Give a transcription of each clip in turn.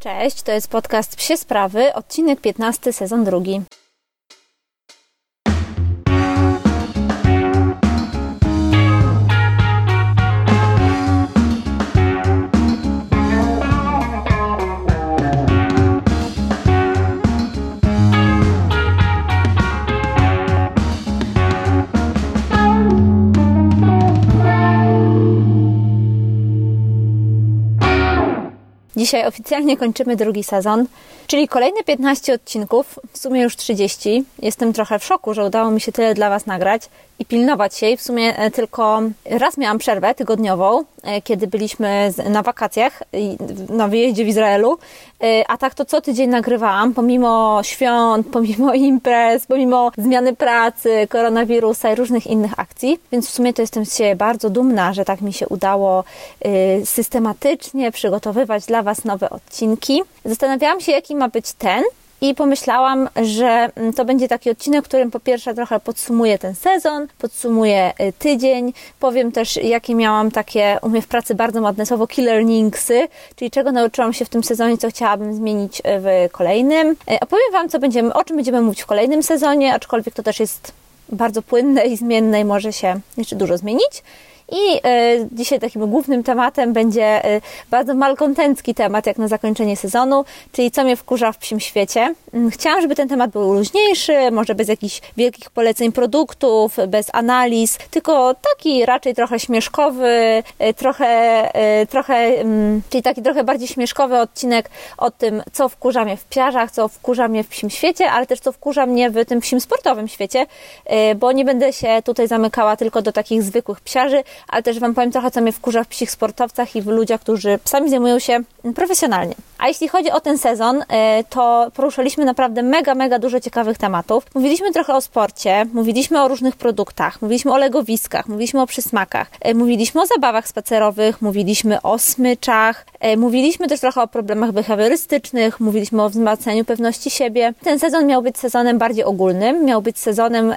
Cześć, to jest podcast Psie Sprawy, odcinek 15, sezon drugi. Dzisiaj oficjalnie kończymy drugi sezon, czyli kolejne 15 odcinków, w sumie już 30. Jestem trochę w szoku, że udało mi się tyle dla Was nagrać i pilnować jej. W sumie e, tylko raz miałam przerwę tygodniową, e, kiedy byliśmy na wakacjach na wyjeździe w Izraelu, e, a tak to co tydzień nagrywałam, pomimo świąt, pomimo imprez, pomimo zmiany pracy, koronawirusa i różnych innych akcji. Więc w sumie to jestem siebie bardzo dumna, że tak mi się udało systematycznie przygotowywać dla Was nowe odcinki. Zastanawiałam się, jaki ma być ten, i pomyślałam, że mm, to będzie taki odcinek, w którym po pierwsze trochę podsumuję ten sezon, podsumuję y, tydzień, powiem też, jakie miałam takie, u mnie w pracy bardzo ładne słowo killer learningsy, czyli czego nauczyłam się w tym sezonie, co chciałabym zmienić y, w kolejnym. Y, opowiem Wam, co będziemy, o czym będziemy mówić w kolejnym sezonie, aczkolwiek to też jest bardzo płynne i zmienne i może się jeszcze dużo zmienić. I e, dzisiaj takim głównym tematem będzie e, bardzo malkontencki temat, jak na zakończenie sezonu, czyli co mnie wkurza w psim świecie. Mm, chciałam, żeby ten temat był luźniejszy, może bez jakichś wielkich poleceń produktów, bez analiz, tylko taki raczej trochę śmieszkowy, e, trochę, trochę mm, czyli taki trochę bardziej śmieszkowy odcinek o tym, co wkurza mnie w psiarzach, co wkurza mnie w psim świecie, ale też co wkurza mnie w tym psim sportowym świecie, bo nie będę się tutaj zamykała tylko do takich zwykłych psiarzy, ale też Wam powiem trochę, co mnie wkurza w psich sportowcach i w ludziach, którzy psami zajmują się profesjonalnie. A jeśli chodzi o ten sezon, e, to poruszyliśmy naprawdę mega, mega dużo ciekawych tematów. Mówiliśmy trochę o sporcie, mówiliśmy o różnych produktach, mówiliśmy o legowiskach, mówiliśmy o przysmakach, e, mówiliśmy o zabawach spacerowych, mówiliśmy o smyczach, e, mówiliśmy też trochę o problemach behawiorystycznych, mówiliśmy o wzmacnianiu pewności siebie. Ten sezon miał być sezonem bardziej ogólnym, miał być sezonem,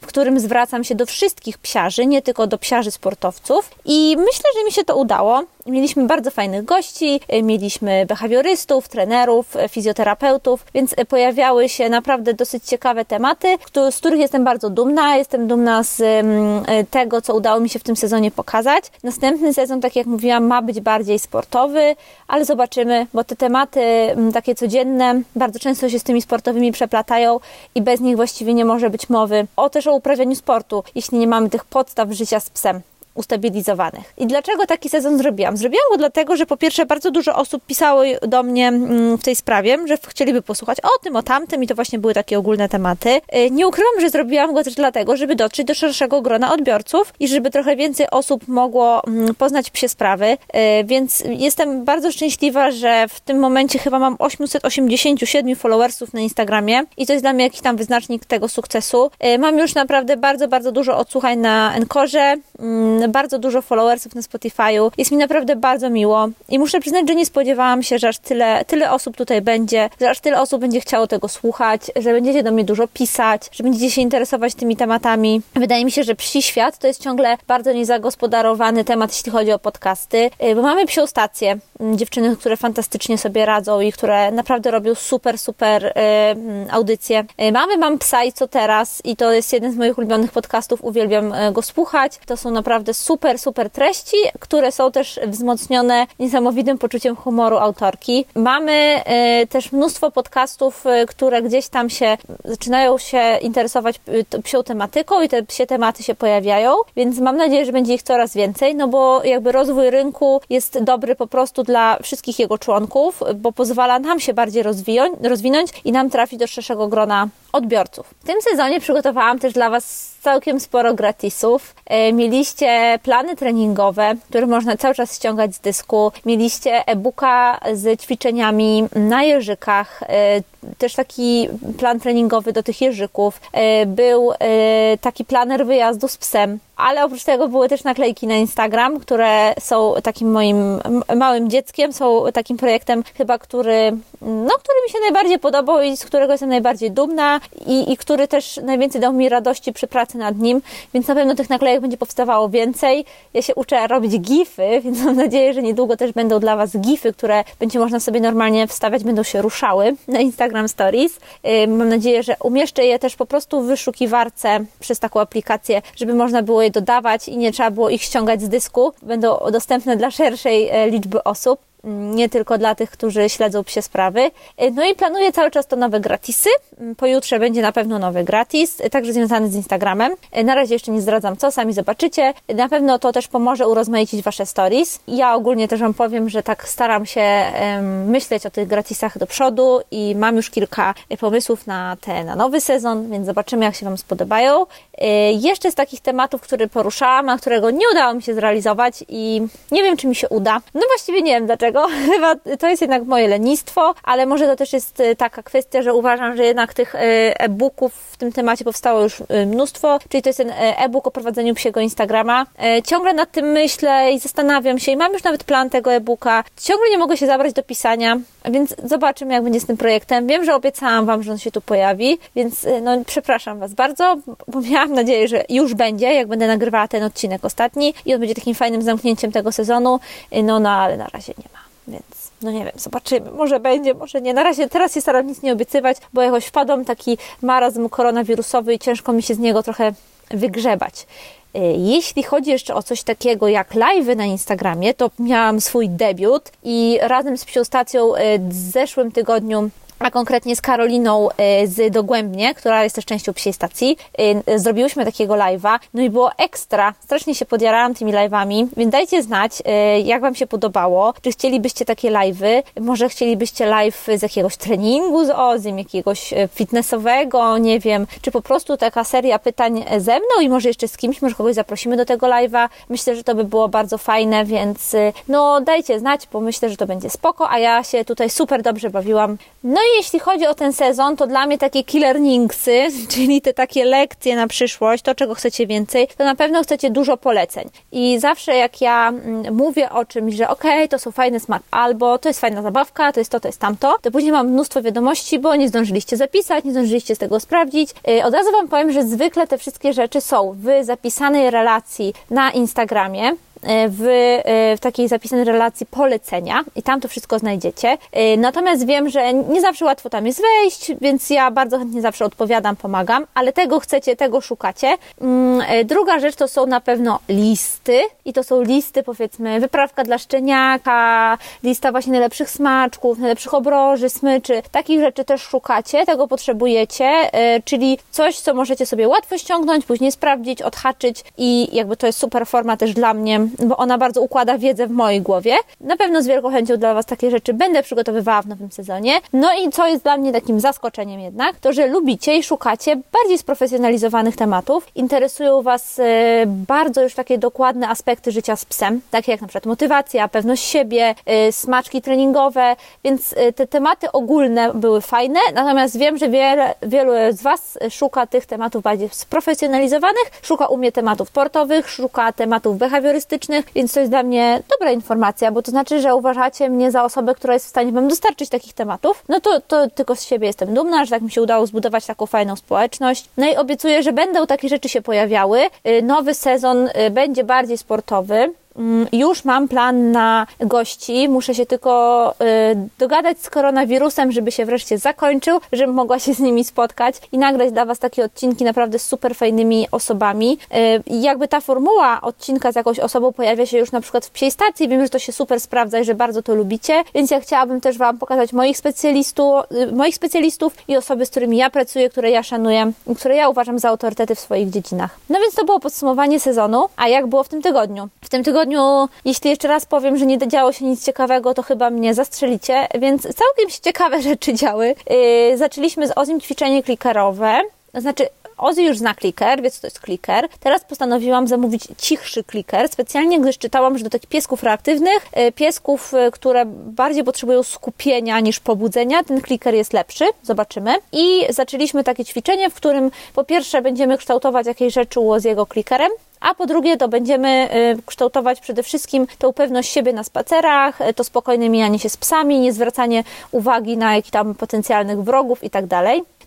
w którym zwracam się do wszystkich psiarzy, nie tylko do psiarzy sportowców i myślę, że mi się to udało. Mieliśmy bardzo fajnych gości, y, mieliśmy behawiorystów, trenerów, y, fizjoterapeutów, więc y, pojawiały się naprawdę dosyć ciekawe tematy, z których jestem bardzo dumna. Jestem dumna z mm, tego, co udało mi się w tym sezonie pokazać. Następny sezon, tak jak mówiłam, ma być bardziej sportowy, ale zobaczymy, bo te tematy mm, takie codzienne bardzo często się z tymi sportowymi przeplatają i bez nich właściwie nie może być mowy o też o uprawianiu sportu, jeśli nie mamy tych podstaw życia z psem ustabilizowanych. I dlaczego taki sezon zrobiłam? Zrobiłam go dlatego, że po pierwsze bardzo dużo osób pisało do mnie mm, w tej sprawie, że chcieliby posłuchać o tym, o tamtym i to właśnie były takie ogólne tematy. Y, nie ukrywam, że zrobiłam go też dlatego, żeby dotrzeć do szerszego grona odbiorców i żeby trochę więcej osób mogło mm, poznać psie sprawy, y, więc jestem bardzo szczęśliwa, że w tym momencie chyba mam 887 followersów na Instagramie i to jest dla mnie jakiś tam wyznacznik tego sukcesu. Y, mam już naprawdę bardzo, bardzo dużo odsłuchań na Enkorze, mm, bardzo dużo followersów na Spotify'u. Jest mi naprawdę bardzo miło i muszę przyznać, że nie spodziewałam się, że aż tyle, tyle osób tutaj będzie, że aż tyle osób będzie chciało tego słuchać, że będziecie do mnie dużo pisać, że będziecie się interesować tymi tematami. Wydaje mi się, że psi świat to jest ciągle bardzo niezagospodarowany temat, jeśli chodzi o podcasty, y, bo mamy psią stację, mm, dziewczyny, które fantastycznie sobie radzą i które naprawdę robią super, super y, mm, audycje. Y, mamy Mam Psa i Co Teraz i to jest jeden z moich ulubionych podcastów, uwielbiam go słuchać. To są naprawdę naprawdę super, super treści, które są też wzmocnione niesamowitym poczuciem humoru autorki. Mamy y, też mnóstwo podcastów, y, które gdzieś tam się zaczynają się interesować y, psią tematyką i te psie tematy się pojawiają, więc mam nadzieję, że będzie ich coraz więcej, no bo jakby rozwój rynku jest dobry po prostu dla wszystkich jego członków, bo pozwala nam się bardziej rozwinąć, i nam trafić do szerszego grona odbiorców. W tym sezonie przygotowałam też dla Was całkiem sporo gratisów. E, mieliście plany treningowe, które można cały czas ściągać z dysku. Mieliście e-booka z ćwiczeniami na jeżykach, e, też taki plan treningowy do tych jeżyków, był taki planer wyjazdu z psem, ale oprócz tego były też naklejki na Instagram, które są takim moim małym dzieckiem, są takim projektem chyba, który, no, który mi się najbardziej podobał i z którego jestem najbardziej dumna i, i który też najwięcej dał mi radości przy pracy nad nim, więc na pewno tych naklejek będzie powstawało więcej. Ja się uczę robić gify, więc mam nadzieję, że niedługo też będą dla Was gify, które będzie można sobie normalnie wstawiać, będą się ruszały na Instagram Stories. Mam nadzieję, że umieszczę je też po prostu w wyszukiwarce przez taką aplikację, żeby można było je dodawać i nie trzeba było ich ściągać z dysku. Będą dostępne dla szerszej e, liczby osób nie tylko dla tych, którzy śledzą psie sprawy. No i planuję cały czas to nowe gratisy. Pojutrze będzie na pewno nowy gratis, także związany z Instagramem. Na razie jeszcze nie zdradzam co, sami zobaczycie. Na pewno to też pomoże urozmaicić Wasze stories. Ja ogólnie też Wam powiem, że tak staram się myśleć o tych gratisach do przodu i mam już kilka pomysłów na te, na nowy sezon, więc zobaczymy jak się Wam spodobają. E, jeszcze z takich tematów, które poruszałam, a którego nie udało mi się zrealizować i nie wiem, czy mi się uda. No właściwie nie wiem dlaczego tego. Chyba to jest jednak moje lenistwo, ale może to też jest y, taka kwestia, że uważam, że jednak tych y, e-booków w tym temacie powstało już y, mnóstwo, czyli to jest ten e-book o prowadzeniu psiego Instagrama. Ciągle nad tym myślę i zastanawiam się i mam już nawet plan tego e-booka. Ciągle nie mogę się zabrać do pisania, więc zobaczymy, jak będzie z tym projektem. Wiem, że obiecałam Wam, że on się tu pojawi, więc no, przepraszam Was bardzo, bo miałam nadzieję, że już będzie, jak będę nagrywała ten odcinek ostatni i on będzie takim fajnym zamknięciem tego sezonu, no, no ale na razie nie ma. Więc no nie wiem, zobaczymy. Może będzie, może nie. Na razie teraz się staram nic nie obiecywać, bo jakoś wpadłam taki marazm koronawirusowy i ciężko mi się z niego trochę wygrzebać. Y, jeśli chodzi jeszcze o coś takiego jak live na Instagramie, to miałam swój debiut i razem z Psią Stacją y, w zeszłym tygodniu a konkretnie z Karoliną y, z Dogłębnie, która jest też częścią Psiej Stacji. Y, zrobiłyśmy takiego live'a, no i było ekstra. Strasznie się podjarałam tymi live'ami, więc dajcie znać, y, jak Wam się podobało. Czy chcielibyście takie live'y? Może chcielibyście live z jakiegoś treningu z Ozim, jakiegoś fitnessowego, nie wiem, czy po prostu taka seria pytań ze mną i może jeszcze z kimś, może kogoś zaprosimy do tego live'a. Myślę, że to by było bardzo fajne, więc no dajcie znać, bo myślę, że to będzie spoko, a ja się tutaj super dobrze bawiłam. No i jeśli chodzi o ten sezon, to dla mnie takie killer ningsy, czyli te takie lekcje na przyszłość, to czego chcecie więcej, to na pewno chcecie dużo poleceń. I zawsze jak ja mm, mówię o czymś, że okej, okay, to są fajne smak, albo to jest fajna zabawka, to jest to, to jest tamto, to później mam mnóstwo wiadomości, bo nie zdążyliście zapisać, nie zdążyliście z tego sprawdzić. Y, od razu Wam powiem, że zwykle te wszystkie rzeczy są w zapisanej relacji na Instagramie, w, e, w takiej zapisanej relacji polecenia i tam to wszystko znajdziecie. E, natomiast wiem, że nie zawsze łatwo tam jest wejść, więc ja bardzo chętnie zawsze odpowiadam, pomagam, ale tego chcecie, tego szukacie. Mm, druga rzecz to są na pewno listy i to są listy powiedzmy wyprawka dla szczeniaka, lista właśnie najlepszych smaczków, najlepszych obroży, smyczy. Takich rzeczy też szukacie, tego potrzebujecie, czyli coś, co możecie sobie łatwo ściągnąć, później sprawdzić, odhaczyć i jakby to jest super forma też dla mnie bo ona bardzo układa wiedzę w mojej głowie. Na pewno z wielką chęcią dla Was takie rzeczy będę przygotowywała w nowym sezonie. No i co jest dla mnie takim zaskoczeniem jednak, to że lubicie i szukacie bardziej sprofesjonalizowanych tematów. Interesują Was e, bardzo już takie dokładne aspekty życia z psem, takie jak na przykład motywacja, pewność siebie, e, smaczki treningowe, więc e, te tematy ogólne były fajne, natomiast wiem, że wiele, wielu z Was szuka tych tematów bardziej sprofesjonalizowanych, szuka u mnie tematów sportowych, szuka tematów behawiorystycznych, więc to jest dla mnie dobra informacja, bo to znaczy, że uważacie mnie za osobę, która jest w stanie Wam dostarczyć takich tematów. No to, to tylko z siebie jestem dumna, że tak mi się udało zbudować taką fajną społeczność. No i obiecuję, że będą takie rzeczy się pojawiały. Y, nowy sezon y, będzie bardziej sportowy. Mm, już mam plan na gości, muszę się tylko y, dogadać z koronawirusem, żeby się wreszcie zakończył, żebym mogła się z nimi spotkać i nagrać dla Was takie odcinki naprawdę z super fajnymi osobami. Y, jakby ta formuła odcinka z jakąś osobą pojawia się już na przykład w psiej stacji, wiem, że to się super sprawdza i że bardzo to lubicie, więc ja chciałabym też Wam pokazać moich specjalistów, y, moich specjalistów i osoby, z którymi ja pracuję, które ja szanuję, które ja uważam za autorytety w swoich dziedzinach. No więc to było podsumowanie sezonu, a jak było w tym tygodniu? W tym tygodniu tygodniu, jeśli jeszcze raz powiem, że nie działo się nic ciekawego, to chyba mnie zastrzelicie, więc całkiem się ciekawe rzeczy działy. Yy, zaczęliśmy z Ozim ćwiczenie klikerowe. Znaczy, Ozzy już zna kliker, wie co to jest kliker. Teraz postanowiłam zamówić cichszy kliker, specjalnie gdyż czytałam, że do takich piesków reaktywnych, e, piesków, e, które bardziej potrzebują skupienia niż pobudzenia, ten kliker jest lepszy. Zobaczymy. I zaczęliśmy takie ćwiczenie, w którym po pierwsze będziemy kształtować jakieś rzeczy z jego klikerem, a po drugie to będziemy y, kształtować przede wszystkim tą pewność siebie na spacerach, y, to spokojne mijanie się z psami, nie zwracanie uwagi na jakichś tam potencjalnych wrogów i tak.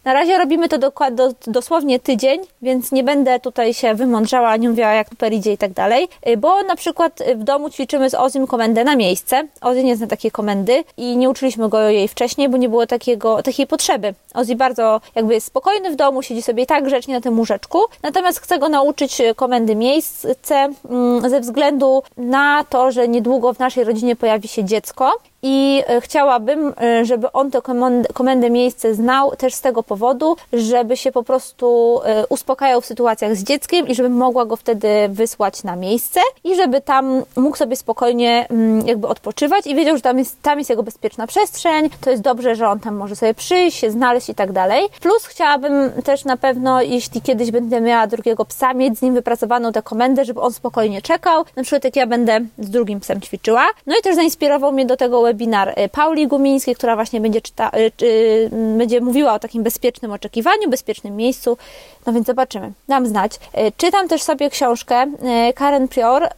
Na razie robimy to dokład, do, dosłownie tydzień, więc nie będę tutaj się wymądrzała, nie mówiła jak super idzie i tak dalej, y, bo na przykład w domu ćwiczymy z Ozim komendę na miejsce. Ozzy nie zna takiej komendy i nie uczyliśmy go jej wcześniej, bo nie było takiego, takiej potrzeby. Ozzy bardzo jakby jest spokojny w domu, siedzi sobie tak grzecznie na tym łóżeczku, natomiast chcę go nauczyć komendy miejsce mm, ze względu na to, że niedługo w naszej rodzinie pojawi się dziecko i e, chciałabym, e, żeby on tę komendę, miejsce znał też z tego powodu, żeby się po prostu e, uspokajał w sytuacjach z dzieckiem i żebym mogła go wtedy wysłać na miejsce i żeby tam mógł sobie spokojnie mm, jakby odpoczywać i wiedział, że tam jest, tam jest jego bezpieczna przestrzeń, to jest dobrze, że on tam może sobie przyjść, się znaleźć i tak dalej. Plus chciałabym też na pewno, jeśli kiedyś będę miała drugiego psa, mieć z nim wypracowaną tę komendę, żeby on spokojnie czekał, na przykład jak ja będę z drugim psem ćwiczyła. No i też zainspirował mnie do tego webinar y, Pauli Gumińskiej, która właśnie będzie, czyta, y, y, będzie mówiła o takim bezpiecznym oczekiwaniu, bezpiecznym miejscu. No więc zobaczymy. Dam znać. Czytam też sobie książkę Karen Prior,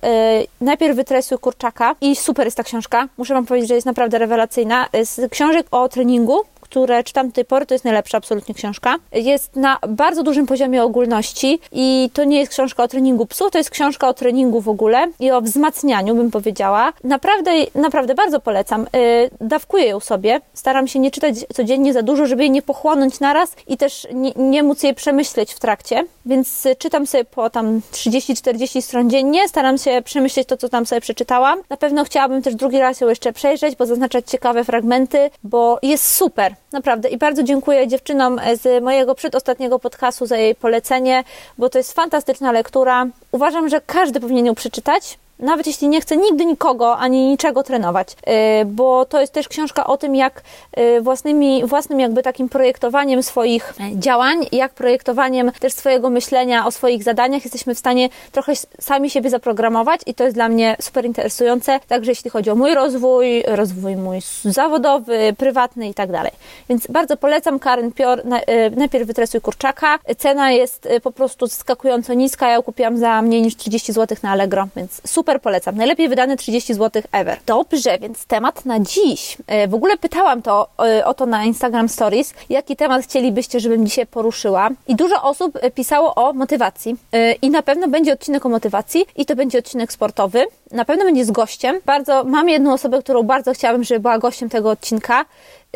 Najpierw wytresuj kurczaka i super jest ta książka. Muszę Wam powiedzieć, że jest naprawdę rewelacyjna. Z książek o treningu, które czytam do tej pory, to jest najlepsza absolutnie książka. Jest na bardzo dużym poziomie ogólności i to nie jest książka o treningu psów, to jest książka o treningu w ogóle i o wzmacnianiu, bym powiedziała. Naprawdę, naprawdę bardzo polecam. Yy, dawkuję ją sobie. Staram się nie czytać codziennie za dużo, żeby jej nie pochłonąć naraz i też nie, nie móc jej przemyśleć w trakcie, więc czytam sobie po tam 30-40 stron dziennie, staram się przemyśleć to, co tam sobie przeczytałam. Na pewno chciałabym też drugi raz ją jeszcze przejrzeć, bo zaznaczać ciekawe fragmenty, bo jest super. Naprawdę i bardzo dziękuję dziewczynom z mojego przedostatniego podcastu za jej polecenie, bo to jest fantastyczna lektura. Uważam, że każdy powinien ją przeczytać nawet jeśli nie chcę nigdy nikogo ani niczego trenować, y, bo to jest też książka o tym, jak y, własnymi, własnym jakby takim projektowaniem swoich działań, jak projektowaniem też swojego myślenia o swoich zadaniach jesteśmy w stanie trochę sami siebie zaprogramować i to jest dla mnie super interesujące, także jeśli chodzi o mój rozwój, rozwój mój zawodowy, prywatny i tak dalej. Więc bardzo polecam Karen Pior, y, najpierw wytresuj kurczaka. Cena jest po prostu zaskakująco niska, ja ją kupiłam za mniej niż 30 zł na Allegro, więc super super polecam. Najlepiej wydane 30 zł ever. Dobrze, więc temat na dziś. E, w ogóle pytałam to e, o to na Instagram Stories, jaki temat chcielibyście, żebym dzisiaj poruszyła. I dużo osób e, pisało o motywacji. I na pewno będzie odcinek o motywacji i to będzie odcinek sportowy. Na pewno będzie z gościem. Bardzo mam jedną osobę, którą bardzo chciałabym, żeby była gościem tego odcinka.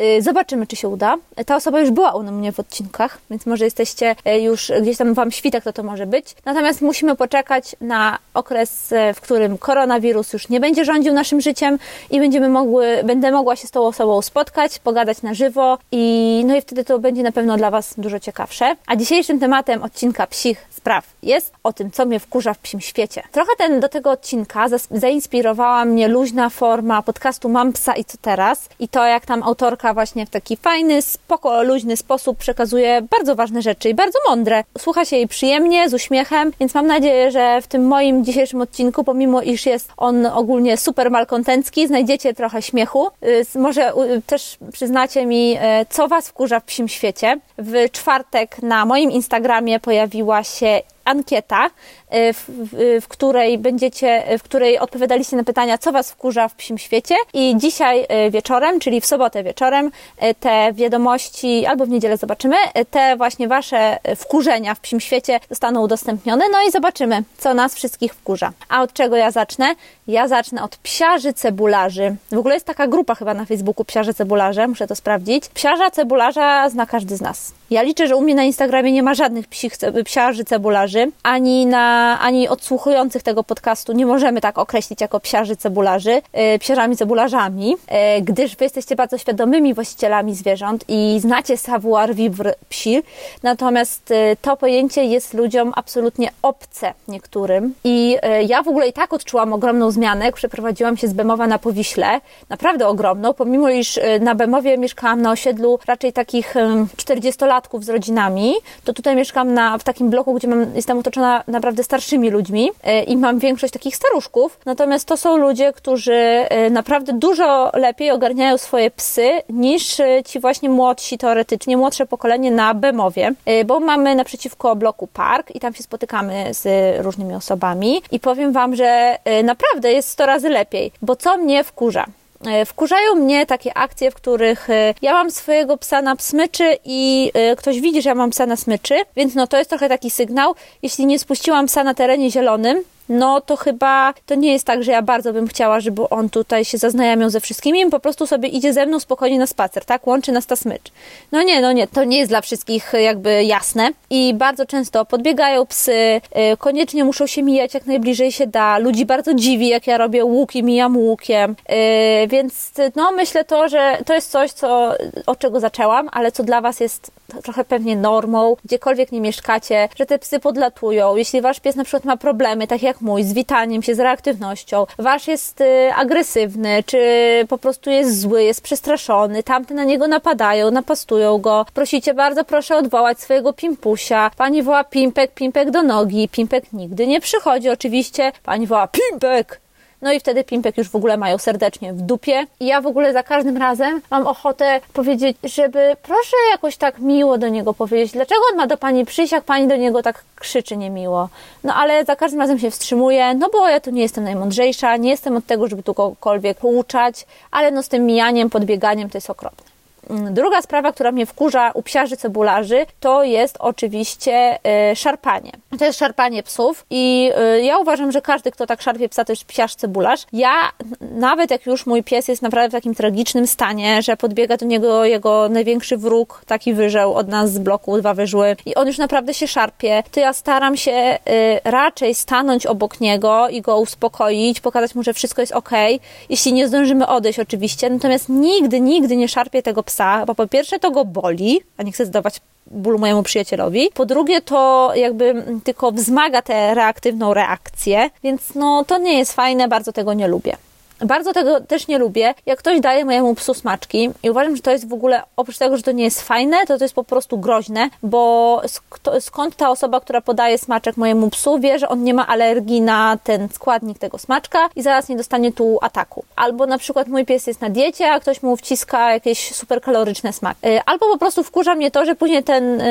Y, zobaczymy, czy się uda. Ta osoba już była u mnie w odcinkach, więc może jesteście y, już gdzieś tam Wam świta, kto to może być. Natomiast musimy poczekać na okres, y, w którym koronawirus już nie będzie rządził naszym życiem i będziemy mogły, będę mogła się z tą osobą spotkać, pogadać na żywo i no i wtedy to będzie na pewno dla Was dużo ciekawsze. A dzisiejszym tematem odcinka Psich Spraw jest o tym, co mnie wkurza w psim świecie. Trochę ten, do tego odcinka zainspirowała mnie luźna forma podcastu Mam psa i co teraz i to, jak tam autorka właśnie w taki fajny, spoko, luźny sposób przekazuje bardzo ważne rzeczy i bardzo mądre. Słucha się jej przyjemnie, z uśmiechem, więc mam nadzieję, że w tym moim dzisiejszym odcinku, pomimo iż jest on ogólnie super malkontencki, znajdziecie trochę śmiechu. Y, może też przyznacie mi, y, co Was wkurza w psim świecie. W czwartek na moim Instagramie pojawiła się ankieta, y, w, w, której będziecie, w której odpowiadaliście na pytania, co Was wkurza w psim świecie. I dzisiaj y, wieczorem, czyli w sobotę wieczorem, y, te wiadomości, albo w niedzielę zobaczymy, te właśnie Wasze wkurzenia w psim świecie zostaną udostępnione. No i zobaczymy, co nas wszystkich wkurza. A od czego ja zacznę? Ja zacznę od psiarzy cebularzy. W ogóle jest taka grupa chyba na Facebooku psiarzy cebularze, muszę to sprawdzić. Psiarza cebularza zna każdy z nas. Ja liczę, że u mnie na Instagramie nie ma żadnych psich, psiarzy cebularzy cebularzy, ani, na, ani odsłuchujących tego podcastu nie możemy tak określić jako psiarzy cebularzy, yy, psiarzami cebularzami, yy, gdyż wy jesteście bardzo świadomymi właścicielami zwierząt i znacie savoir vivre psi, natomiast yy, to pojęcie jest ludziom absolutnie obce niektórym. I ja w ogóle i tak odczułam ogromną zmianę, jak przeprowadziłam się z Bemowa na Powiśle, naprawdę ogromną, pomimo iż na Bemowie mieszkałam na osiedlu raczej takich 40-latków z rodzinami, to tutaj mieszkam na, w takim bloku, gdzie mam, jestem otoczona naprawdę starszymi ludźmi e, i mam większość takich staruszków. Natomiast to są ludzie, którzy e, naprawdę dużo lepiej ogarniają swoje psy niż e, ci właśnie młodsi teoretycznie, młodsze pokolenie na Bemowie, bo mamy naprzeciwko bloku park i tam się spotykamy z różnymi osobami i powiem Wam, że naprawdę jest 100 razy lepiej, bo co mnie wkurza? E, wkurzają mnie takie akcje, w których e, ja mam swojego psa na smyczy i e, ktoś widzi, że ja mam psa na smyczy, więc no to jest trochę taki sygnał. Jeśli nie spuściłam psa na terenie zielonym, no to chyba to nie jest tak, że ja bardzo bym chciała, żeby on tutaj się zaznajamiał ze wszystkimi, po prostu sobie idzie ze mną spokojnie na spacer, tak? Łączy nas ta smycz. No nie, no nie, to nie jest dla wszystkich jakby jasne i bardzo często podbiegają psy, y, koniecznie muszą się mijać jak najbliżej się da. Ludzi bardzo dziwi, jak ja robię łuk i mijam łukiem, y, więc no myślę to, że to jest coś, co, od czego zaczęłam, ale co dla Was jest trochę pewnie normą, gdziekolwiek nie mieszkacie, że te psy podlatują. Jeśli Wasz pies na przykład ma problemy, tak jak mój, z witaniem się, z reaktywnością, wasz jest y, agresywny, czy po prostu jest zły, jest przestraszony, tamte na niego napadają, napastują go, prosicie bardzo, proszę odwołać swojego pimpusia, pani woła pimpek, pimpek do nogi, pimpek nigdy nie przychodzi. Oczywiście, pani woła pimpek, no i wtedy Pimpek już w ogóle mają serdecznie w dupie. I ja w ogóle za każdym razem mam ochotę powiedzieć, żeby proszę jakoś tak miło do niego powiedzieć, dlaczego on ma do pani przyjść, jak pani do niego tak krzyczy niemiło. No ale za każdym razem się wstrzymuję, no bo ja tu nie jestem najmądrzejsza, nie jestem od tego, żeby tu kogokolwiek pouczać, ale no z tym mijaniem, podbieganiem to jest okropne. Mm, druga sprawa, która mnie wkurza u psiarzy cebularzy, to jest oczywiście y, szarpanie. To jest szarpanie psów i y, ja uważam, że każdy, kto tak szarpie psa, to jest psiarz cebularz. Ja, nawet jak już mój pies jest naprawdę w takim tragicznym stanie, że podbiega do niego jego największy wróg, taki wyżeł od nas z bloku, dwa wyżły i on już naprawdę się szarpie, to ja staram się y, raczej stanąć obok niego i go uspokoić, pokazać mu, że wszystko jest ok, jeśli nie zdążymy odejść oczywiście, natomiast nigdy, nigdy nie szarpię tego psa psa, bo po pierwsze to go boli, a nie chcę zdawać bólu mojemu przyjacielowi. Po drugie, to jakby tylko wzmaga tę reaktywną reakcję, więc no to nie jest fajne, bardzo tego nie lubię. Bardzo tego też nie lubię, jak ktoś daje mojemu psu smaczki i uważam, że to jest w ogóle, oprócz tego, że to nie jest fajne, to to jest po prostu groźne, bo skąd ta osoba, która podaje smaczek mojemu psu, wie, że on nie ma alergii na ten składnik tego smaczka i zaraz nie dostanie tu ataku. Albo na przykład mój pies jest na diecie, a ktoś mu wciska jakieś super kaloryczne smaki. Y, albo po prostu wkurza mnie to, że później ten, y,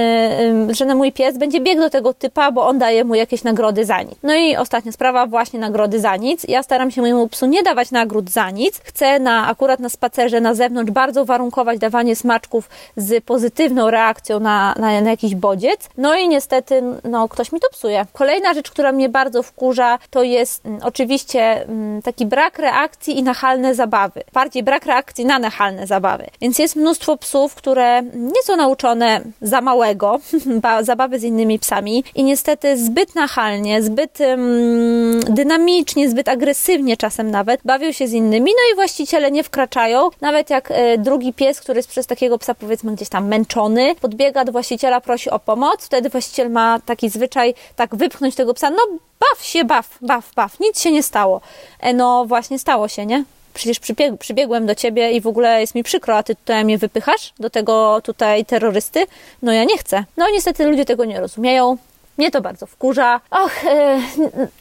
y, że mój pies będzie biegł do tego typa, bo on daje mu jakieś nagrody za nic. No i ostatnia sprawa, właśnie nagrody za nic. Ja staram się mojemu psu nie dawać na nagród za nic. Chcę na, akurat na spacerze na zewnątrz bardzo warunkować dawanie smaczków z pozytywną reakcją na, na, na jakiś bodziec. No i niestety, no, ktoś mi to psuje. Kolejna rzecz, która mnie bardzo wkurza, to jest m, mm, oczywiście m, mm, taki brak reakcji i nachalne zabawy. Bardziej brak reakcji na nachalne zabawy. Więc jest mnóstwo psów, które nie są nauczone za małego zabawy z innymi psami i niestety zbyt nachalnie, zbyt mm, dynamicznie, zbyt agresywnie czasem nawet bawią się z innymi, no i właściciele nie wkraczają. Nawet jak e, drugi pies, który jest przez takiego psa powiedzmy gdzieś tam męczony, podbiega do właściciela, prosi o pomoc, wtedy właściciel ma taki zwyczaj tak wypchnąć tego psa, no baw się, baw, baw, baw, nic się nie stało. E, no właśnie stało się, nie? Przecież przybieg, przybiegłem do ciebie i w ogóle jest mi przykro, a ty tutaj mnie wypychasz do tego tutaj terrorysty? No ja nie chcę. No niestety ludzie tego nie rozumieją. Mnie to bardzo wkurza. Och, e,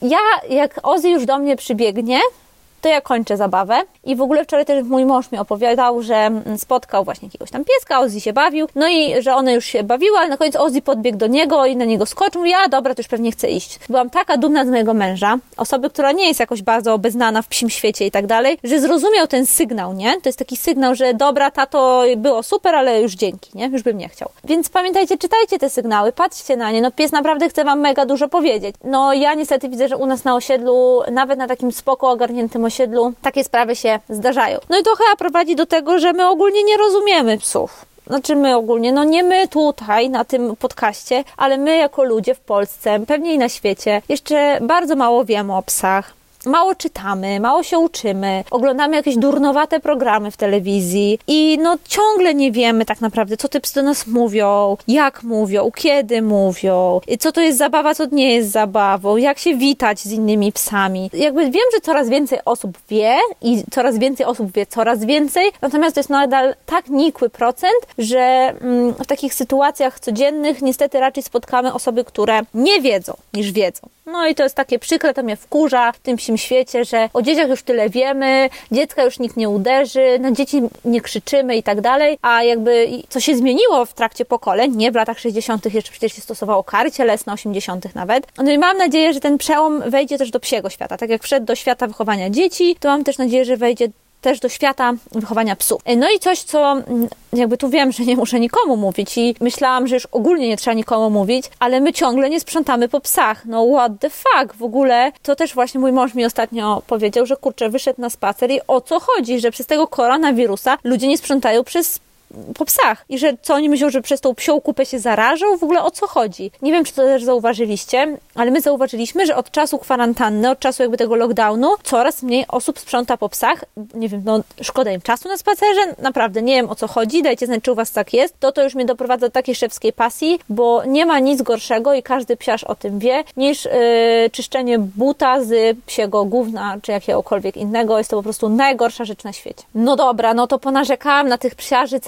ja jak Ozzy już do mnie przybiegnie, to ja kończę zabawę. I w ogóle wczoraj też mój mąż mi opowiadał, że spotkał właśnie jakiegoś tam pieska, Ozzy się bawił, no i że one już się bawiły, ale na koniec Ozzy podbiegł do niego i na niego skoczył. Ja, dobra, to już pewnie chcę iść. Byłam taka dumna z mojego męża, osoby, która nie jest jakoś bardzo obeznana w psim świecie i tak dalej, że zrozumiał ten sygnał, nie? To jest taki sygnał, że dobra, tato, było super, ale już dzięki, nie? Już bym nie chciał. Więc pamiętajcie, czytajcie te sygnały, patrzcie na nie. No pies naprawdę chce wam mega dużo powiedzieć. No ja niestety widzę, że u nas na osiedlu, nawet na takim spoko ogarniętym osiedlu, takie sprawy się zdarzają. No i to chyba prowadzi do tego, że my ogólnie nie rozumiemy psów. znaczy my ogólnie, no nie my tutaj na tym podcaście, ale my jako ludzie w Polsce, pewnie i na świecie, jeszcze bardzo mało wiemy o psach mało czytamy, mało się uczymy, oglądamy jakieś durnowate programy w telewizji i no ciągle nie wiemy tak naprawdę, co te psy do nas mówią, jak mówią, kiedy mówią, co to jest zabawa, co nie jest zabawą, jak się witać z innymi psami. Jakby wiem, że coraz więcej osób wie i coraz więcej osób wie coraz więcej, natomiast to jest nadal tak nikły procent, że mm, w takich sytuacjach codziennych niestety raczej spotkamy osoby, które nie wiedzą niż wiedzą. No i to jest takie przykre, to mnie wkurza w tym psim świecie, że o dzieciach już tyle wiemy, dziecka już nikt nie uderzy, na dzieci nie krzyczymy i tak dalej, a jakby co się zmieniło w trakcie pokoleń, nie w latach 60. jeszcze przecież się stosowało kary cielesne, 80. nawet. No i mam nadzieję, że ten przełom wejdzie też do psiego świata. Tak jak wszedł do świata wychowania dzieci, to mam też nadzieję, że wejdzie też do świata wychowania psów. No i coś, co mm, jakby tu wiem, że nie muszę nikomu mówić i myślałam, że już ogólnie nie trzeba nikomu mówić, ale my ciągle nie sprzątamy po psach. No what the fuck? W ogóle to też właśnie mój mąż mi ostatnio powiedział, że kurczę, wyszedł na spacer i o co chodzi, że przez tego koronawirusa ludzie nie sprzątają przez po psach. I że co oni myślą, że przez tą psią kupę się zarażą? W ogóle o co chodzi? Nie wiem, czy to też zauważyliście, ale my zauważyliśmy, że od czasu kwarantanny, od czasu jakby tego lockdownu, coraz mniej osób sprząta po psach. Nie wiem, no szkoda im czasu na spacerze. Naprawdę, nie wiem o co chodzi. Dajcie znać, czy u was tak jest. To to już mnie doprowadza do takiej szewskiej pasji, bo nie ma nic gorszego i każdy psiarz o tym wie, niż yy, czyszczenie buta z psiego gówna, czy jakiegokolwiek innego. Jest to po prostu najgorsza rzecz na świecie. No dobra, no to ponarzekałam na tych psiarzy,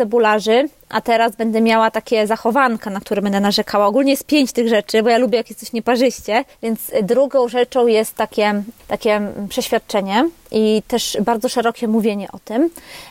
a teraz będę miała takie zachowanka, na które będę narzekała. Ogólnie jest pięć tych rzeczy, bo ja lubię jak jest coś nieparzyście, więc drugą rzeczą jest takie, takie przeświadczenie i też bardzo szerokie mówienie o tym,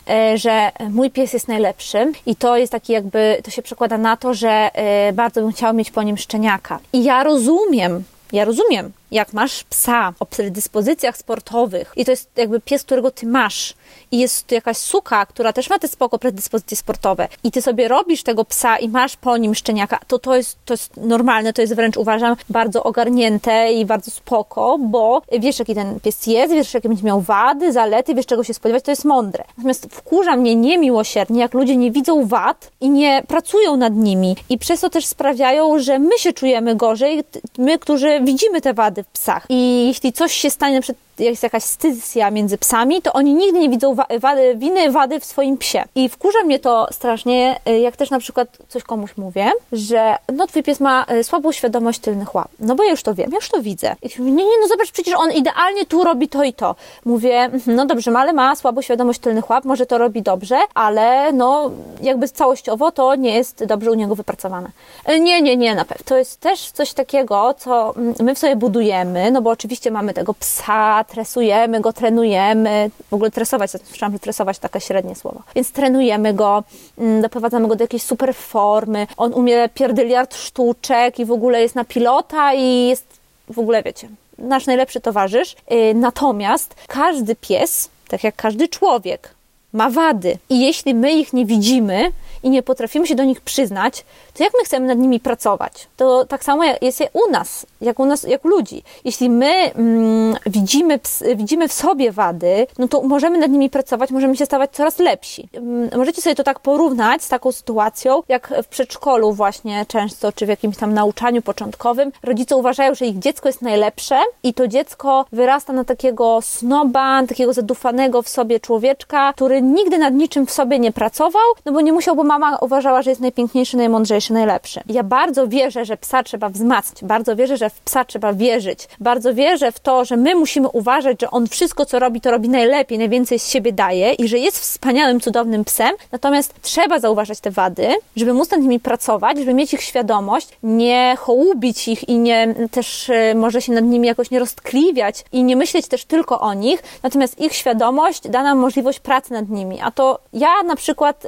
e, że mój pies jest najlepszy i to jest taki jakby, to się przekłada na to, że e, bardzo bym chciała mieć po nim szczeniaka. I ja rozumiem, ja rozumiem, jak masz psa o predyspozycjach sportowych i to jest jakby pies, którego ty masz i jest tu jakaś suka, która też ma te spoko predyspozycje sportowe i ty sobie robisz tego psa i masz po nim szczeniaka, to to jest, to jest normalne, to jest wręcz uważam bardzo ogarnięte i bardzo spoko, bo wiesz jaki ten pies jest, wiesz jakie będzie miał wady, zalety, wiesz czego się spodziewać, to jest mądre. Natomiast wkurza mnie niemiłosiernie, jak ludzie nie widzą wad i nie pracują nad nimi i przez to też sprawiają, że my się czujemy gorzej, my, którzy widzimy te wady w psach. I jeśli coś się stanie, na przykład jest jakaś stycja między psami, to oni nigdy nie widzą wady, winy wady w swoim psie. I wkurza mnie to strasznie, y, jak też na przykład coś komuś mówię, że no twój pies ma y, słabą świadomość tylnych łap. No bo ja już to wiem, ja już to widzę. I mówię, nie, nie, no zobacz, przecież on idealnie tu robi to i to. Mówię, mhm, no dobrze, ale ma słabą świadomość tylnych łap, może to robi dobrze, ale no jakby całościowo to nie jest dobrze u niego wypracowane. Y, nie, nie, nie, na pewno. To jest też coś takiego, co mm, my w sobie budujemy, no bo oczywiście mamy tego psa, tresujemy go, trenujemy. W ogóle tresować, słyszałam, że tresować takie średnie słowo. Więc trenujemy go, mm, doprowadzamy go do jakiejś super formy. On umie pierdyliard sztuczek i w ogóle jest na pilota i jest w ogóle, wiecie, nasz najlepszy towarzysz. Y, natomiast każdy pies, tak jak każdy człowiek, ma wady. I jeśli my ich nie widzimy i nie potrafimy się do nich przyznać, to jak my chcemy nad nimi pracować? To tak samo jest u nas, jak u nas, jak u ludzi. Jeśli my mm, widzimy, widzimy w sobie wady, no to możemy nad nimi pracować, możemy się stawać coraz lepsi. Mm, możecie sobie to tak porównać z taką sytuacją, jak w przedszkolu właśnie często, czy w jakimś tam nauczaniu początkowym, rodzice uważają, że ich dziecko jest najlepsze i to dziecko wyrasta na takiego snoba, takiego zadufanego w sobie człowieczka, który nigdy nad niczym w sobie nie pracował, no bo nie musiał, bo mama uważała, że jest najpiękniejszy, najmądrzejszy, najlepszy. Ja bardzo wierzę, że psa trzeba wzmacniać, bardzo wierzę, że w psa trzeba wierzyć, bardzo wierzę w to, że my musimy uważać, że on wszystko, co robi, to robi najlepiej, najwięcej z siebie daje i że jest wspaniałym, cudownym psem, natomiast trzeba zauważać te wady, żeby móc nad nimi pracować, żeby mieć ich świadomość, nie hołubić ich i nie też e, może się nad nimi jakoś nie roztkliwiać i nie myśleć też tylko o nich, natomiast ich świadomość da nam możliwość pracy nad nimi. A to ja na przykład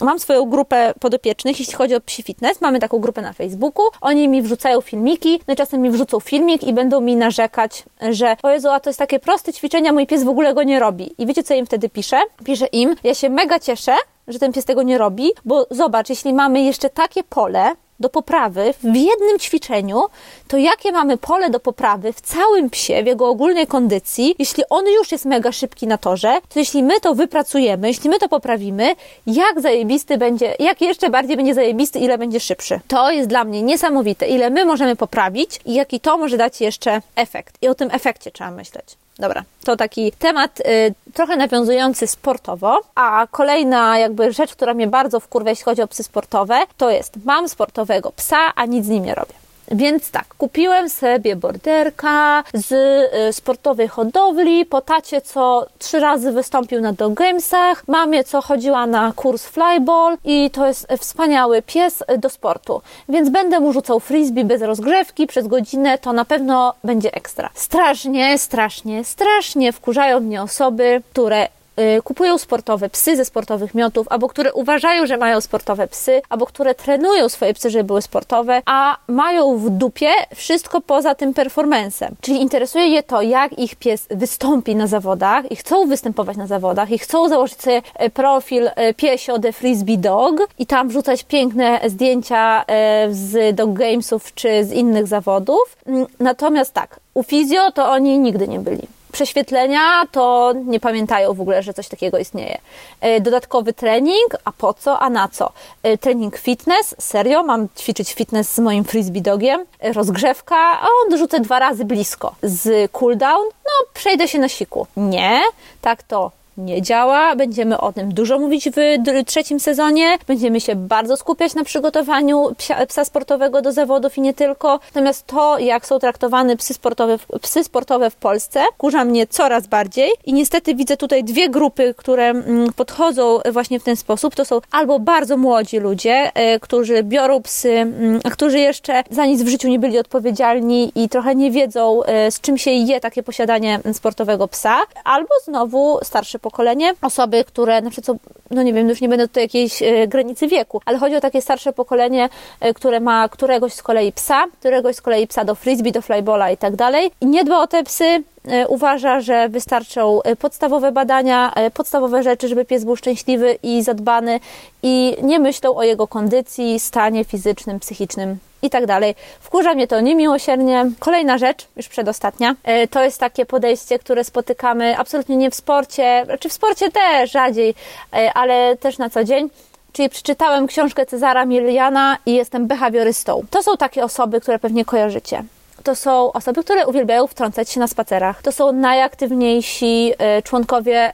mam swoją grupę podopiecznych, jeśli chodzi o psi fitness. Mamy taką grupę na Facebooku. Oni mi wrzucają filmiki, no i czasem mi wrzucą filmik i będą mi narzekać, że o Jezu, a to jest takie proste ćwiczenia, mój pies w ogóle go nie robi. I wiecie, co im wtedy piszę? Piszę im, ja się mega cieszę, że ten pies tego nie robi, bo zobacz, jeśli mamy jeszcze takie pole, do poprawy w jednym ćwiczeniu, to jakie mamy pole do poprawy w całym psie, w jego ogólnej kondycji, jeśli on już jest mega szybki na torze, to jeśli my to wypracujemy, jeśli my to poprawimy, jak zajebisty będzie, jak jeszcze bardziej będzie zajebisty, ile będzie szybszy. To jest dla mnie niesamowite, ile my możemy poprawić i jaki to może dać jeszcze efekt. I o tym efekcie trzeba myśleć. Dobra, to taki temat y, trochę nawiązujący sportowo, a kolejna jakby rzecz, która mnie bardzo wkurwia, jeśli chodzi o psy sportowe, to jest mam sportowego psa, a nic z nim nie robię. Więc tak, kupiłem sobie borderka z y, sportowej hodowli, po tacie, co trzy razy wystąpił na Dog Gamesach, mamie, co chodziła na kurs flyball i to jest wspaniały pies do sportu. Więc będę mu rzucał frisbee bez rozgrzewki przez godzinę, to na pewno będzie ekstra. Strasznie, strasznie, strasznie wkurzają mnie osoby, które Y, kupują sportowe psy ze sportowych miotów, albo które uważają, że mają sportowe psy, albo które trenują swoje psy, żeby były sportowe, a mają w dupie wszystko poza tym performancem. Czyli interesuje je to, jak ich pies wystąpi na zawodach i chcą występować na zawodach i chcą założyć sobie e, profil e, piesio The Frisbee Dog i tam wrzucać piękne zdjęcia e, z dog gamesów czy z innych zawodów. Mm, natomiast tak, u fizjo to oni nigdy nie byli prześwietlenia, to nie pamiętają w ogóle, że coś takiego istnieje. E, dodatkowy trening, a po co, a na co? E, trening fitness, serio, mam ćwiczyć fitness z moim frisbee dogiem, e, rozgrzewka, a on dorzucę dwa razy blisko. Z cooldown, no przejdę się na siku. Nie, tak to nie działa. Będziemy o tym dużo mówić w trzecim sezonie. Będziemy się bardzo skupiać na przygotowaniu psa sportowego do zawodów i nie tylko. Natomiast to, jak są traktowane psy sportowe, psy sportowe w Polsce, kurza mnie coraz bardziej. I niestety widzę tutaj dwie grupy, które mm, podchodzą właśnie w ten sposób. To są albo bardzo młodzi ludzie, e, którzy biorą psy, mm, którzy jeszcze za nic w życiu nie byli odpowiedzialni i trochę nie wiedzą, e, z czym się je takie posiadanie sportowego psa, albo znowu starsze pokolenie, osoby, które na przykład no nie wiem, już nie będę tutaj jakiejś e, granicy wieku, ale chodzi o takie starsze pokolenie, e, które ma któregoś z kolei psa, któregoś z kolei psa do frisbee, do flybola i tak dalej. I nie dba o te psy, e, uważa, że wystarczą podstawowe badania, podstawowe rzeczy, żeby pies był szczęśliwy i zadbany i nie myślą o jego kondycji, stanie fizycznym, psychicznym i tak dalej. Wkurza mnie to niemiłosiernie. Kolejna rzecz, już przedostatnia, e, to jest takie podejście, które spotykamy absolutnie nie w sporcie, czy znaczy w sporcie też rzadziej, e, ale też na co dzień. Czyli przeczytałem książkę Cezara Miliana i jestem behawiorystą. To są takie osoby, które pewnie kojarzycie to są osoby, które uwielbiają wtrącać się na spacerach. To są najaktywniejsi e, członkowie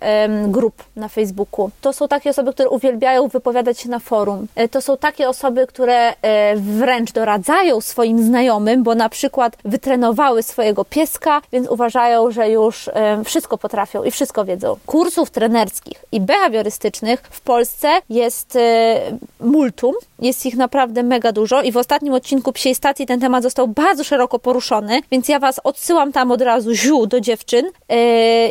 grup na Facebooku. To są takie osoby, które uwielbiają wypowiadać się na forum. E, to są takie osoby, które e, wręcz doradzają swoim znajomym, bo na przykład wytrenowały swojego pieska, więc uważają, że już wszystko potrafią i wszystko wiedzą. Kursów trenerskich i behawiorystycznych w Polsce jest multum, jest ich naprawdę mega dużo i w ostatnim odcinku Psiej Stacji ten temat został bardzo szeroko poruszony poruszony, więc ja Was odsyłam tam od razu ziół do dziewczyn yy,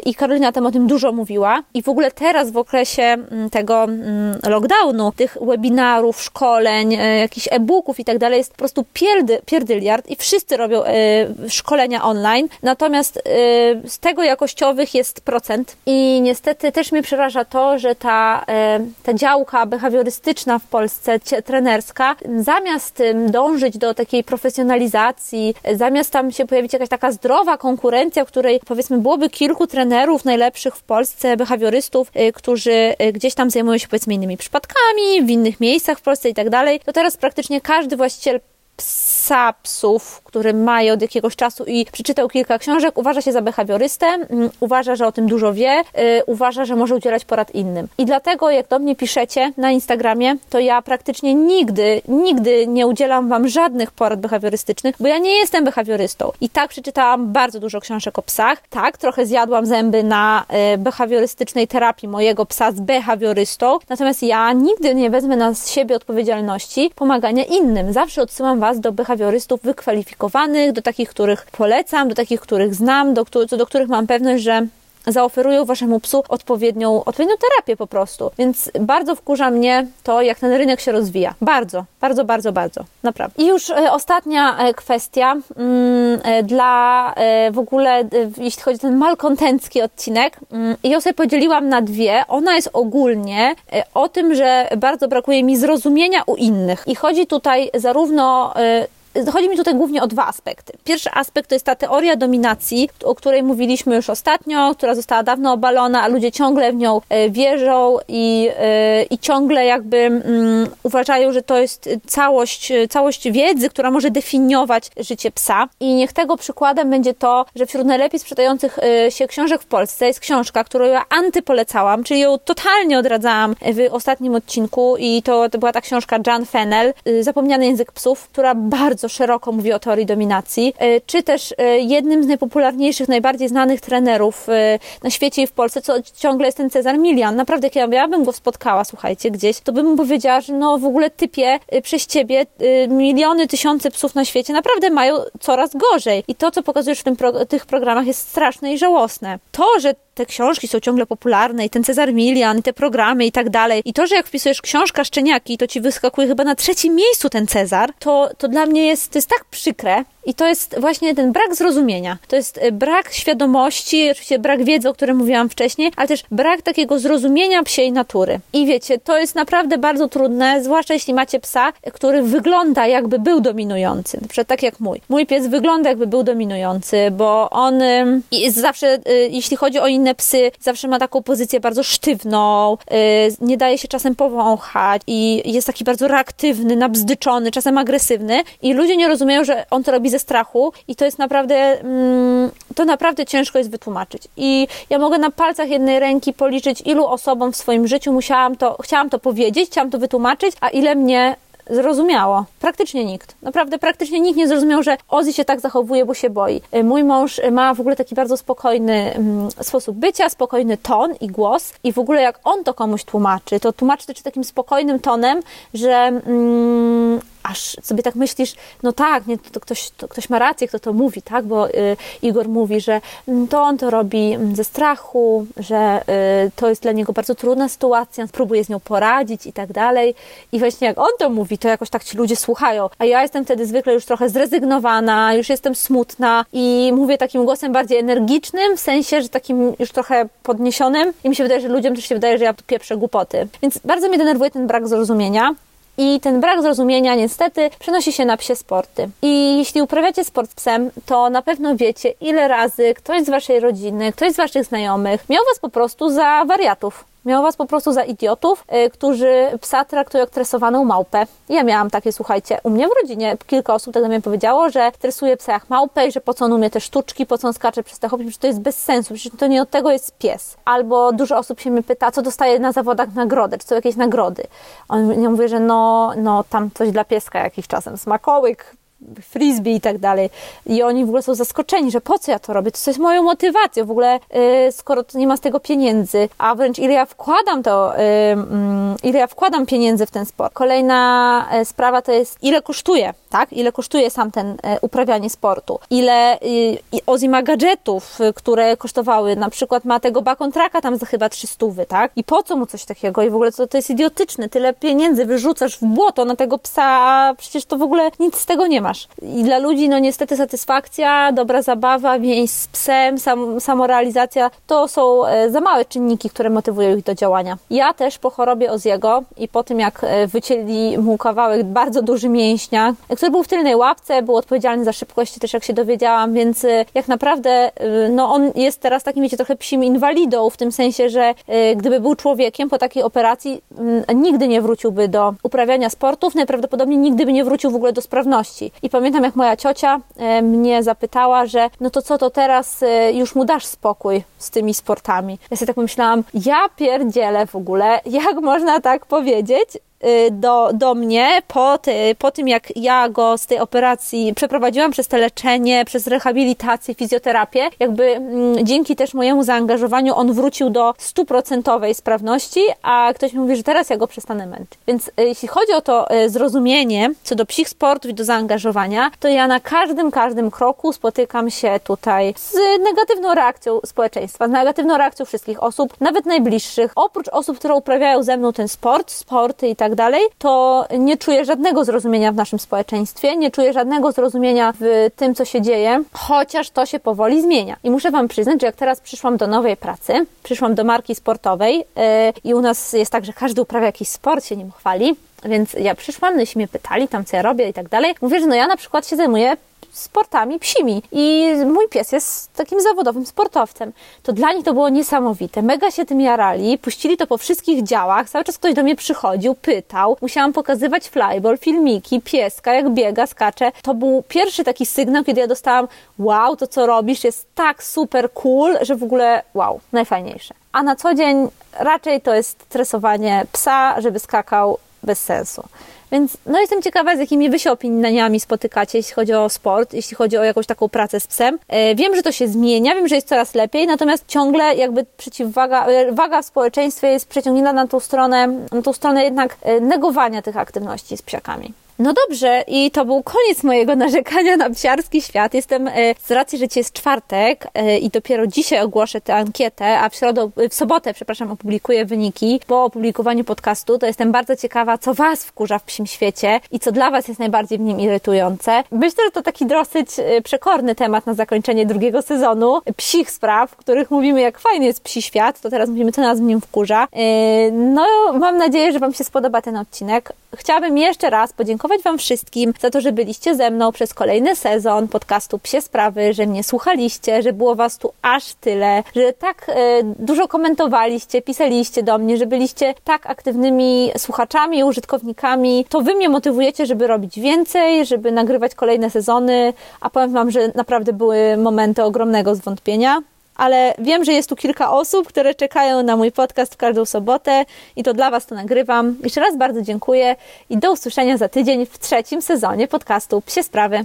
i Karolina tam o tym dużo mówiła. I w ogóle teraz w okresie mm, tego mm, lockdownu, tych webinarów, szkoleń, yy, jakichś e-booków i tak dalej jest po prostu pierdy, pierdyliard i wszyscy robią yy, szkolenia online, natomiast z tego jakościowych jest procent. I niestety też mnie przeraża to, że ta, ta działka behawiorystyczna w Polsce, trenerska, zamiast dążyć do takiej profesjonalizacji, zamiast zamiast tam się pojawić jakaś taka zdrowa konkurencja, w której powiedzmy byłoby kilku trenerów najlepszych w Polsce, behawiorystów, y, którzy y, gdzieś tam zajmują się powiedzmy innymi przypadkami, w innych miejscach w Polsce i tak dalej, to teraz praktycznie każdy właściciel psa, psów, który ma je od jakiegoś czasu i przeczytał kilka książek, uważa się za behawiorystę, mm, uważa, że o tym dużo wie, yy, uważa, że może udzielać porad innym. I dlatego, jak do mnie piszecie na Instagramie, to ja praktycznie nigdy, nigdy nie udzielam Wam żadnych porad behawiorystycznych, bo ja nie jestem behawiorystą. I tak przeczytałam bardzo dużo książek o psach. Tak, trochę zjadłam zęby na yy, behawiorystycznej terapii mojego psa z behawiorystą, natomiast ja nigdy nie wezmę na siebie odpowiedzialności pomagania innym. Zawsze odsyłam Was do behawiorystów wykwalifikowanych, do takich, których polecam, do takich, których znam, do, do których mam pewność, że zaoferują waszemu psu odpowiednią, odpowiednią terapię po prostu. Więc bardzo wkurza mnie to, jak ten rynek się rozwija. Bardzo, bardzo, bardzo, bardzo. Naprawdę. I już e, ostatnia e, kwestia mm, e, dla w ogóle, jeśli chodzi o ten malkontencki odcinek, mm, ją sobie podzieliłam na dwie. Ona jest ogólnie o tym, że bardzo brakuje mi zrozumienia u innych. I chodzi tutaj zarówno Chodzi mi tutaj głównie o dwa aspekty. Pierwszy aspekt to jest ta teoria dominacji, o której mówiliśmy już ostatnio, która została dawno obalona, a ludzie ciągle w nią e, wierzą i, e, i ciągle jakby um, uważają, że to jest całość, całość wiedzy, która może definiować życie psa. I niech tego przykładem będzie to, że wśród najlepiej sprzedających e, się książek w Polsce jest książka, którą ja antypolecałam, czyli ją totalnie odradzałam w ostatnim odcinku i to, to była ta książka Jan Fennel, Zapomniany język psów, która bardzo bardzo szeroko mówi o teorii dominacji, e, czy też e, jednym z najpopularniejszych, najbardziej znanych trenerów e, na świecie i w Polsce, co ciągle jest ten Cezar Milian. Naprawdę, jak ja bym go spotkała, słuchajcie, gdzieś, to bym mu powiedziała, że no w ogóle typie przez ciebie miliony, tysiące psów na świecie naprawdę mają coraz gorzej. I to, co pokazujesz w pro tych programach jest straszne i żałosne. To, że te książki są ciągle popularne i ten Cezar Milian, i te programy i tak dalej. I to, że jak wpisujesz książka Szczeniaki, to ci wyskakuje chyba na trzecim miejscu ten Cezar, to, to dla mnie jest, to jest tak przykre, i to jest właśnie ten brak zrozumienia. To jest e, brak świadomości, oczywiście brak wiedzy, o którym mówiłam wcześniej, ale też brak takiego zrozumienia psiej natury. I wiecie, to jest naprawdę bardzo trudne, zwłaszcza jeśli macie psa, który wygląda jakby był dominujący. Na przykład tak jak mój. Mój pies wygląda jakby był dominujący, bo on zawsze, e, jeśli chodzi o inne psy, zawsze ma taką pozycję bardzo sztywną, e, nie daje się czasem powąchać i jest taki bardzo reaktywny, nabzdyczony, czasem agresywny i ludzie nie rozumieją, że on to robi ze strachu i to jest naprawdę, mm, to naprawdę ciężko jest wytłumaczyć. I ja mogę na palcach jednej ręki policzyć, ilu osobom w swoim życiu musiałam to, chciałam to powiedzieć, chciałam to wytłumaczyć, a ile mnie zrozumiało. Praktycznie nikt. Naprawdę praktycznie nikt nie zrozumiał, że Ozzy się tak zachowuje, bo się boi. Y, mój mąż ma w ogóle taki bardzo spokojny mm, sposób bycia, spokojny ton i głos i w ogóle jak on to komuś tłumaczy, to tłumaczy to takim spokojnym tonem, że mm, aż sobie tak myślisz, no tak, nie, to ktoś, to ktoś ma rację, kto to mówi, tak, bo y, Igor mówi, że mm, to on to robi mm, ze strachu, że y, to jest dla niego bardzo trudna sytuacja, próbuje z nią poradzić i tak dalej. I właśnie jak on to mówi, to jakoś tak ci ludzie słuchają, a ja jestem wtedy zwykle już trochę zrezygnowana, już jestem smutna i mówię takim głosem bardziej energicznym, w sensie, że takim już trochę podniesionym i mi się wydaje, że ludziom też się wydaje, że ja tu pieprzę głupoty. Więc bardzo mnie denerwuje ten brak zrozumienia. I ten brak zrozumienia niestety przenosi się na psie sporty. I jeśli uprawiacie sport z psem, to na pewno wiecie, ile razy ktoś z waszej rodziny, ktoś z waszych znajomych miał was po prostu za wariatów Miał was po prostu za idiotów, yy, którzy psa traktują tresowaną małpę. Ja miałam takie, słuchajcie, u mnie w rodzinie kilka osób tak do mnie powiedziało, że tresuje psa jak małpę i że po co on umie te sztuczki, po co on skacze przez te hobby, że to jest bez sensu, przecież to nie od tego jest pies. Albo dużo osób się mnie pyta, co dostaje na zawodach nagrodę, czy są jakieś nagrody. On, ja mówię, że no, no tam coś dla pieska jakiś czasem, smakołyk, frisbee i tak dalej. I oni w ogóle są zaskoczeni, że po co ja to robię? To jest moją motywacją. W ogóle, yy, skoro to nie ma z tego pieniędzy, a wręcz ile ja wkładam to, yy, yy, ile ja wkładam pieniędzy w ten sport. Kolejna y, sprawa to jest, ile kosztuje, tak? Ile kosztuje sam ten y, uprawianie sportu. Ile y, Ozzy ma gadżetów, które kosztowały, na przykład ma tego bakontraka tam za chyba 300, tak? I po co mu coś takiego? I w ogóle to, to jest idiotyczne. Tyle pieniędzy wyrzucasz w błoto na tego psa, a przecież to w ogóle nic z tego nie ma masz. I dla ludzi, no niestety satysfakcja, dobra zabawa, więź z psem, sam, samorealizacja, to są e, za małe czynniki, które motywują ich do działania. Ja też po chorobie Oziego i po tym, jak e, wycięli mu kawałek bardzo duży mięśnia, który był w tylnej łapce, był odpowiedzialny za szybkość, też jak się dowiedziałam, więc e, jak naprawdę, no on jest teraz takim, wiecie, trochę psim inwalidą, w tym sensie, że gdyby był człowiekiem po takiej operacji, nigdy nie wróciłby do uprawiania sportów, najprawdopodobniej nigdy by nie wrócił w ogóle do sprawności. I pamiętam, jak moja ciocia e, mnie zapytała, że no to co, to teraz e, już mu dasz spokój z tymi sportami. Ja sobie tak pomyślałam, ja pierdzielę w ogóle, jak można tak powiedzieć, do, do mnie po, ty, po tym, jak ja go z tej operacji przeprowadziłam przez te leczenie, przez rehabilitację, fizjoterapię, jakby mm, dzięki też mojemu zaangażowaniu on wrócił do stuprocentowej sprawności, a ktoś mi mówi, że teraz ja go przestanę męczyć. Więc y, jeśli chodzi o to y, zrozumienie co do psich sportów i do zaangażowania, to ja na każdym, każdym kroku spotykam się tutaj z negatywną reakcją społeczeństwa, z negatywną reakcją wszystkich osób, nawet najbliższych. Oprócz osób, które uprawiają ze mną ten sport, sporty i tak dalej, to nie czuję żadnego zrozumienia w naszym społeczeństwie, nie czuję żadnego zrozumienia w tym, co się dzieje, chociaż to się powoli zmienia. I muszę Wam przyznać, że jak teraz przyszłam do nowej pracy, przyszłam do marki sportowej yy, i u nas jest tak, że każdy uprawia jakiś sport, się nim chwali, więc ja przyszłam, no i się mnie pytali tam, co ja robię i tak dalej. Mówię, że no ja na przykład się zajmuję sportami psimi i mój pies jest takim zawodowym sportowcem. To dla nich to było niesamowite. Mega się tym jarali, puścili to po wszystkich działach, cały czas ktoś do mnie przychodził, pytał. Musiałam pokazywać flyball, filmiki, pieska, jak biega, skacze. To był pierwszy taki sygnał, kiedy ja dostałam wow, to co robisz jest tak super cool, że w ogóle wow, najfajniejsze. A na co dzień raczej to jest tresowanie psa, żeby skakał bez sensu. Więc no jestem ciekawa, z jakimi wy się opiniami spotykacie, jeśli chodzi o sport, jeśli chodzi o jakąś taką pracę z psem. E, wiem, że to się zmienia, wiem, że jest coraz lepiej, natomiast ciągle jakby przeciwwaga, e, waga w społeczeństwie jest przeciągnięta na tą stronę, na tą stronę jednak e, negowania tych aktywności z psiakami. No dobrze, i to był koniec mojego narzekania na psiarski świat. Jestem, e, z racji, że jest czwartek e, i dopiero dzisiaj ogłoszę tę ankietę, a w, środę, w sobotę, przepraszam, opublikuję wyniki po opublikowaniu podcastu, to jestem bardzo ciekawa, co Was wkurza w psim świecie i co dla Was jest najbardziej w nim irytujące. Myślę, że to taki dosyć e, przekorny temat na zakończenie drugiego sezonu psich spraw, w których mówimy, jak fajny jest psi świat, to teraz mówimy, co nas w nim wkurza. No, mam nadzieję, że Wam się spodoba ten odcinek. Chciałabym jeszcze raz podziękować podziękować Wam wszystkim za to, że byliście ze mną przez kolejny sezon podcastu Psie Sprawy, że mnie słuchaliście, że było Was tu aż tyle, że tak e, dużo komentowaliście, pisaliście do mnie, że byliście tak aktywnymi słuchaczami, użytkownikami. To Wy mnie motywujecie, żeby robić więcej, żeby nagrywać kolejne sezony, a powiem Wam, że naprawdę były momenty ogromnego zwątpienia ale wiem, że jest tu kilka osób, które czekają na mój podcast w każdą sobotę i to dla Was to nagrywam. Jeszcze raz bardzo dziękuję i do usłyszenia za tydzień w trzecim sezonie podcastu Psie Sprawy.